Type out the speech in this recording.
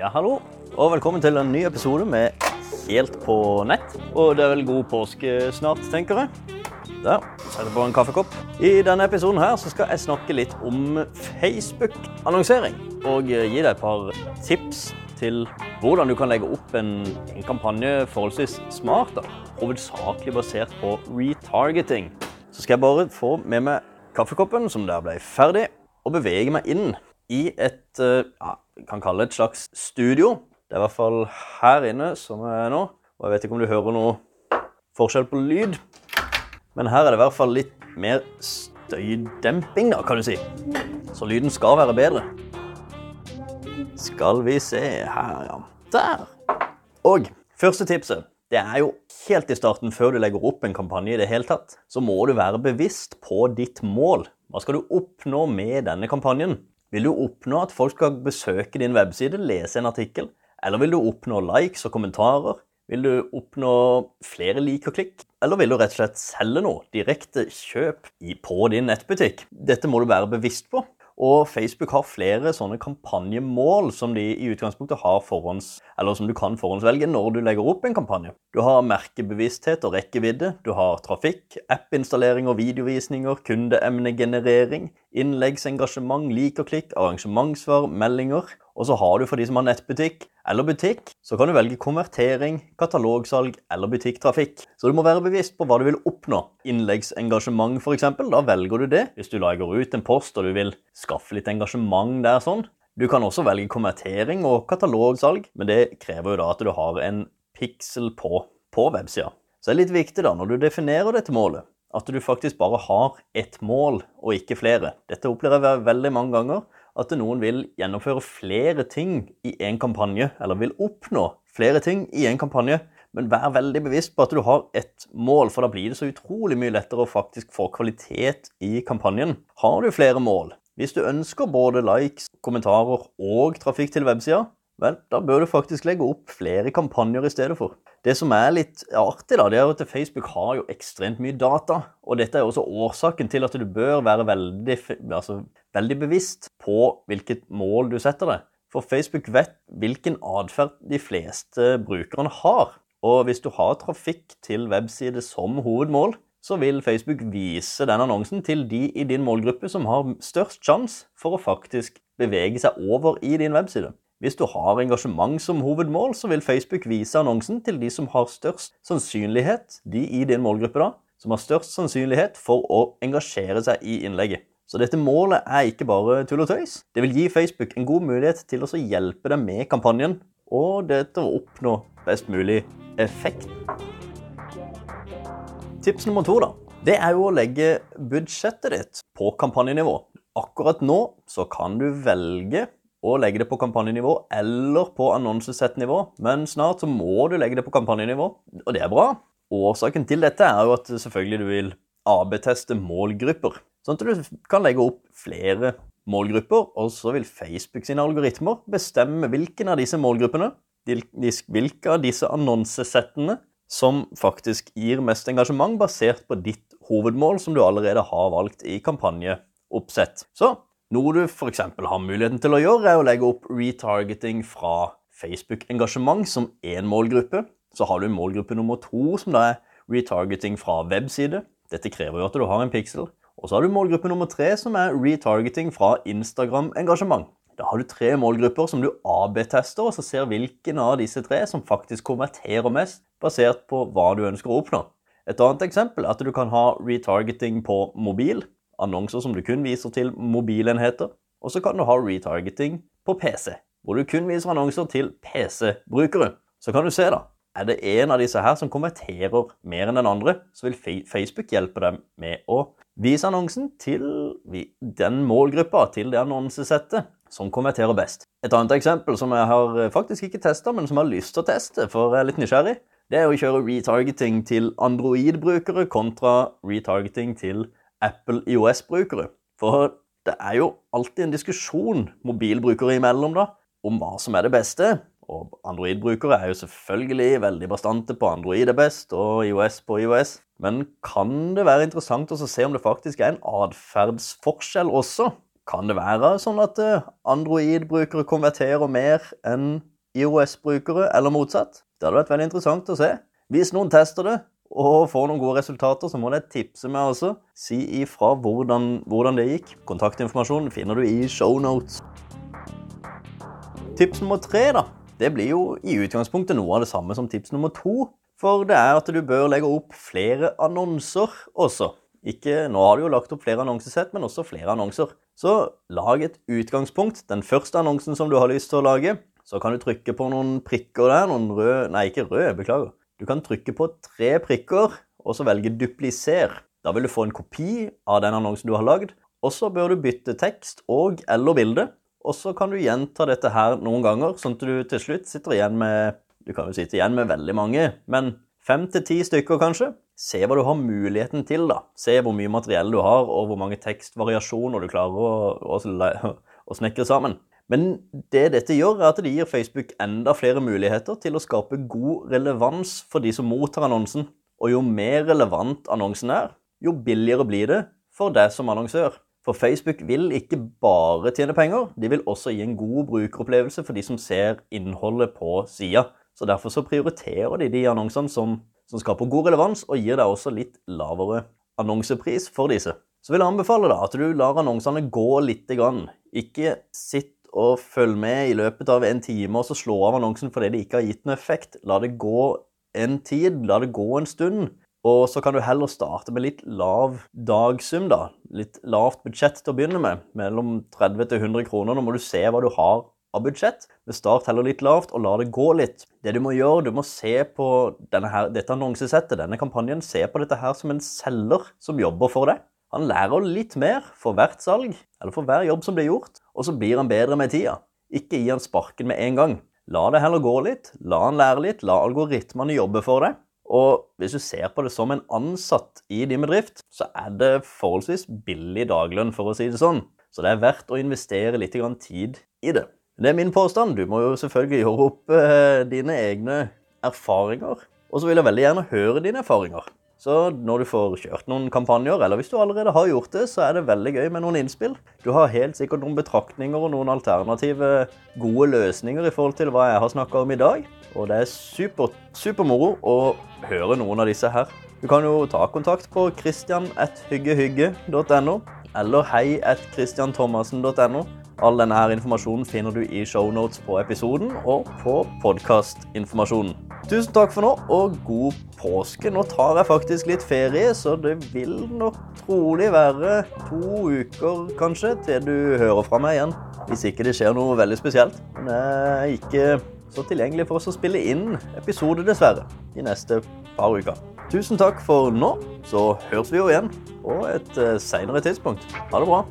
Ja, hallo, og velkommen til en ny episode med Helt på nett. Og det er vel god påske snart, tenker jeg. Der, setter på en kaffekopp. I denne episoden her så skal jeg snakke litt om Facebook-annonsering. Og gi deg et par tips til hvordan du kan legge opp en, en kampanje forholdsvis smart. da. Hovedsakelig basert på retargeting. Så skal jeg bare få med meg kaffekoppen, som der ble ferdig, og bevege meg inn i et eh, ja, kan kalle det et slags studio. Det er i hvert fall her inne som er nå. Og jeg vet ikke om du hører noe forskjell på lyd. Men her er det i hvert fall litt mer støydemping, da, kan du si. Så lyden skal være bedre. Skal vi se her, ja. Der. Og første tipset. Det er jo helt i starten, før du legger opp en kampanje i det hele tatt, så må du være bevisst på ditt mål. Hva skal du oppnå med denne kampanjen? Vil du oppnå at folk skal besøke din webside, lese en artikkel? Eller vil du oppnå likes og kommentarer? Vil du oppnå flere lik og klikk? Eller vil du rett og slett selge noe? Direkte kjøp på din nettbutikk? Dette må du være bevisst på. Og Facebook har flere sånne kampanjemål som de i utgangspunktet har forhånds, eller som du kan forhåndsvelge når du legger opp en kampanje. Du har merkebevissthet og rekkevidde, du har trafikk, app-installering og videovisninger, kundeemnegenerering, innleggsengasjement, lik og klikk, arrangementsvar, meldinger. Og så har du for de som har nettbutikk eller butikk, så kan du velge konvertering, katalogsalg eller butikktrafikk. Så du må være bevisst på hva du vil oppnå. Innleggsengasjement f.eks., da velger du det. Hvis du lager ut en post og du vil skaffe litt engasjement der sånn. Du kan også velge konvertering og katalogsalg, men det krever jo da at du har en piksel på, på websida. Så det er litt viktig da, når du definerer dette målet, at du faktisk bare har ett mål og ikke flere. Dette opplever jeg veldig mange ganger at noen vil gjennomføre flere ting i en kampanje, eller vil oppnå flere ting i en kampanje. Men vær veldig bevisst på at du har ett mål, for da blir det så utrolig mye lettere å faktisk få kvalitet i kampanjen. Har du flere mål, hvis du ønsker både likes, kommentarer og trafikk til websida, vel, da bør du faktisk legge opp flere kampanjer i stedet for. Det som er litt artig, da, det er at Facebook har jo ekstremt mye data. Og dette er også årsaken til at du bør være veldig, altså, veldig bevisst på hvilket mål du setter deg. For Facebook vet hvilken atferd de fleste brukerne har. Og hvis du har trafikk til webside som hovedmål, så vil Facebook vise den annonsen til de i din målgruppe som har størst sjanse for å faktisk bevege seg over i din webside. Hvis du har engasjement som hovedmål, så vil Facebook vise annonsen til de som har størst sannsynlighet, de i din målgruppe da, som har størst sannsynlighet for å engasjere seg i innlegget. Så dette målet er ikke bare tull og tøys. Det vil gi Facebook en god mulighet til å hjelpe deg med kampanjen, og det til å oppnå best mulig effekt. Tips nummer to da, det er jo å legge budsjettet ditt på kampanjenivå. Akkurat nå så kan du velge å legge det på kampanjenivå eller på annonsesettnivå, men snart så må du legge det på kampanjenivå, og det er bra. Årsaken til dette er jo at selvfølgelig du vil AB-teste målgrupper, sånn at du kan legge opp flere målgrupper, og så vil Facebook sine algoritmer bestemme hvilken av disse målgruppene, hvilke av disse annonsesettene som faktisk gir mest engasjement basert på ditt hovedmål som du allerede har valgt i kampanjeoppsett. Så noe du f.eks. har muligheten til å gjøre, er å legge opp retargeting fra Facebook-engasjement som én målgruppe. Så har du målgruppe nummer to, som da er retargeting fra webside. Dette krever jo at du har en pixel. Og så har du målgruppe nummer tre, som er retargeting fra Instagram-engasjement. Da har du tre målgrupper som du AB-tester, og så ser hvilken av disse tre som faktisk konverterer mest, basert på hva du ønsker å oppnå. Et annet eksempel er at du kan ha retargeting på mobil, annonser som du kun viser til mobilenheter. Og så kan du ha retargeting på PC, hvor du kun viser annonser til PC-brukere. Så kan du se, da. Er det en av disse her som konverterer mer enn den andre, så vil Facebook hjelpe dem med å vise annonsen til den målgruppa, til det annonsesettet, som konverterer best. Et annet eksempel som jeg har faktisk ikke testa, men som jeg har lyst til å teste, for jeg er litt nysgjerrig, det er å kjøre retargeting til Android-brukere kontra retargeting til Apple IOS-brukere. For det er jo alltid en diskusjon mobilbrukere imellom da, om hva som er det beste. Og Android-brukere er jo selvfølgelig veldig bastante på Android er best, og IOS på IOS. Men kan det være interessant å se om det faktisk er en atferdsforskjell også? Kan det være sånn at eh, Android-brukere konverterer mer enn IOS-brukere, eller motsatt? Det hadde vært veldig interessant å se. Hvis noen tester det og får noen gode resultater, så må dere tipse meg også. Si ifra hvordan, hvordan det gikk. Kontaktinformasjon finner du i shownotes. Tips nummer tre da, det blir jo i utgangspunktet noe av det samme som tips nummer to. For det er at du bør legge opp flere annonser også. Ikke, nå har du jo lagt opp flere annonsesett, men også flere annonser. Så lag et utgangspunkt. Den første annonsen som du har lyst til å lage, så kan du trykke på noen prikker der. Noen røde Nei, ikke røde, beklager. Du kan trykke på tre prikker, og så velge dupliser. Da vil du få en kopi av den annonsen du har lagd. Og så bør du bytte tekst og eller bilde. Og så kan du gjenta dette her noen ganger, sånn at du til slutt sitter igjen med Du kan jo sitte igjen med veldig mange, men fem til ti stykker, kanskje. Se hva du har muligheten til, da. Se hvor mye materiell du har, og hvor mange tekstvariasjoner du klarer å, å, å snekre sammen. Men det dette gjør, er at det gir Facebook enda flere muligheter til å skape god relevans for de som mottar annonsen. Og jo mer relevant annonsen er, jo billigere blir det for deg som annonsør. For Facebook vil ikke bare tjene penger, de vil også gi en god brukeropplevelse for de som ser innholdet på sida. Så derfor så prioriterer de de annonsene som, som skaper god relevans, og gir deg også litt lavere annonsepris for disse. Så vil jeg anbefale da at du lar annonsene gå lite grann. Ikke sitt og følg med i løpet av en time og så slå av annonsen fordi det ikke har gitt noe effekt. La det gå en tid, la det gå en stund. Og så kan du heller starte med litt lav dagsum, da. Litt lavt budsjett til å begynne med. Mellom 30 til 100 kroner. Nå må du se hva du har av budsjett. Men start heller litt lavt, og la det gå litt. Det du må gjøre, du må se på her, dette annonsesettet, denne kampanjen, se på dette her som en selger som jobber for deg. Han lærer litt mer for hvert salg, eller for hver jobb som blir gjort, og så blir han bedre med tida. Ikke gi han sparken med en gang. La det heller gå litt, la han lære litt, la algoritmene jobbe for deg. Og hvis du ser på det som en ansatt i din bedrift, så er det forholdsvis billig daglønn, for å si det sånn. Så det er verdt å investere litt tid i det. Det er min påstand. Du må jo selvfølgelig gjøre opp eh, dine egne erfaringer. Og så vil jeg veldig gjerne høre dine erfaringer. Så når du får kjørt noen kampanjer, eller hvis du allerede har gjort det, så er det veldig gøy med noen innspill. Du har helt sikkert noen betraktninger og noen alternative gode løsninger i forhold til hva jeg har snakka om i dag. Og det er super, supermoro å høre noen av disse her. Du kan jo ta kontakt på christian.hyggehygge.no eller hei.christianthomassen.no. All denne her informasjonen finner du i shownotes på episoden og på podkastinformasjonen. Tusen takk for nå, og god påske. Nå tar jeg faktisk litt ferie, så det vil nok trolig være to uker, kanskje, til du hører fra meg igjen. Hvis ikke det skjer noe veldig spesielt. Men jeg er ikke så tilgjengelig for oss å spille inn episode, dessverre, de neste par uker. Tusen takk for nå, så høres vi jo igjen på et eh, seinere tidspunkt. Ha det bra.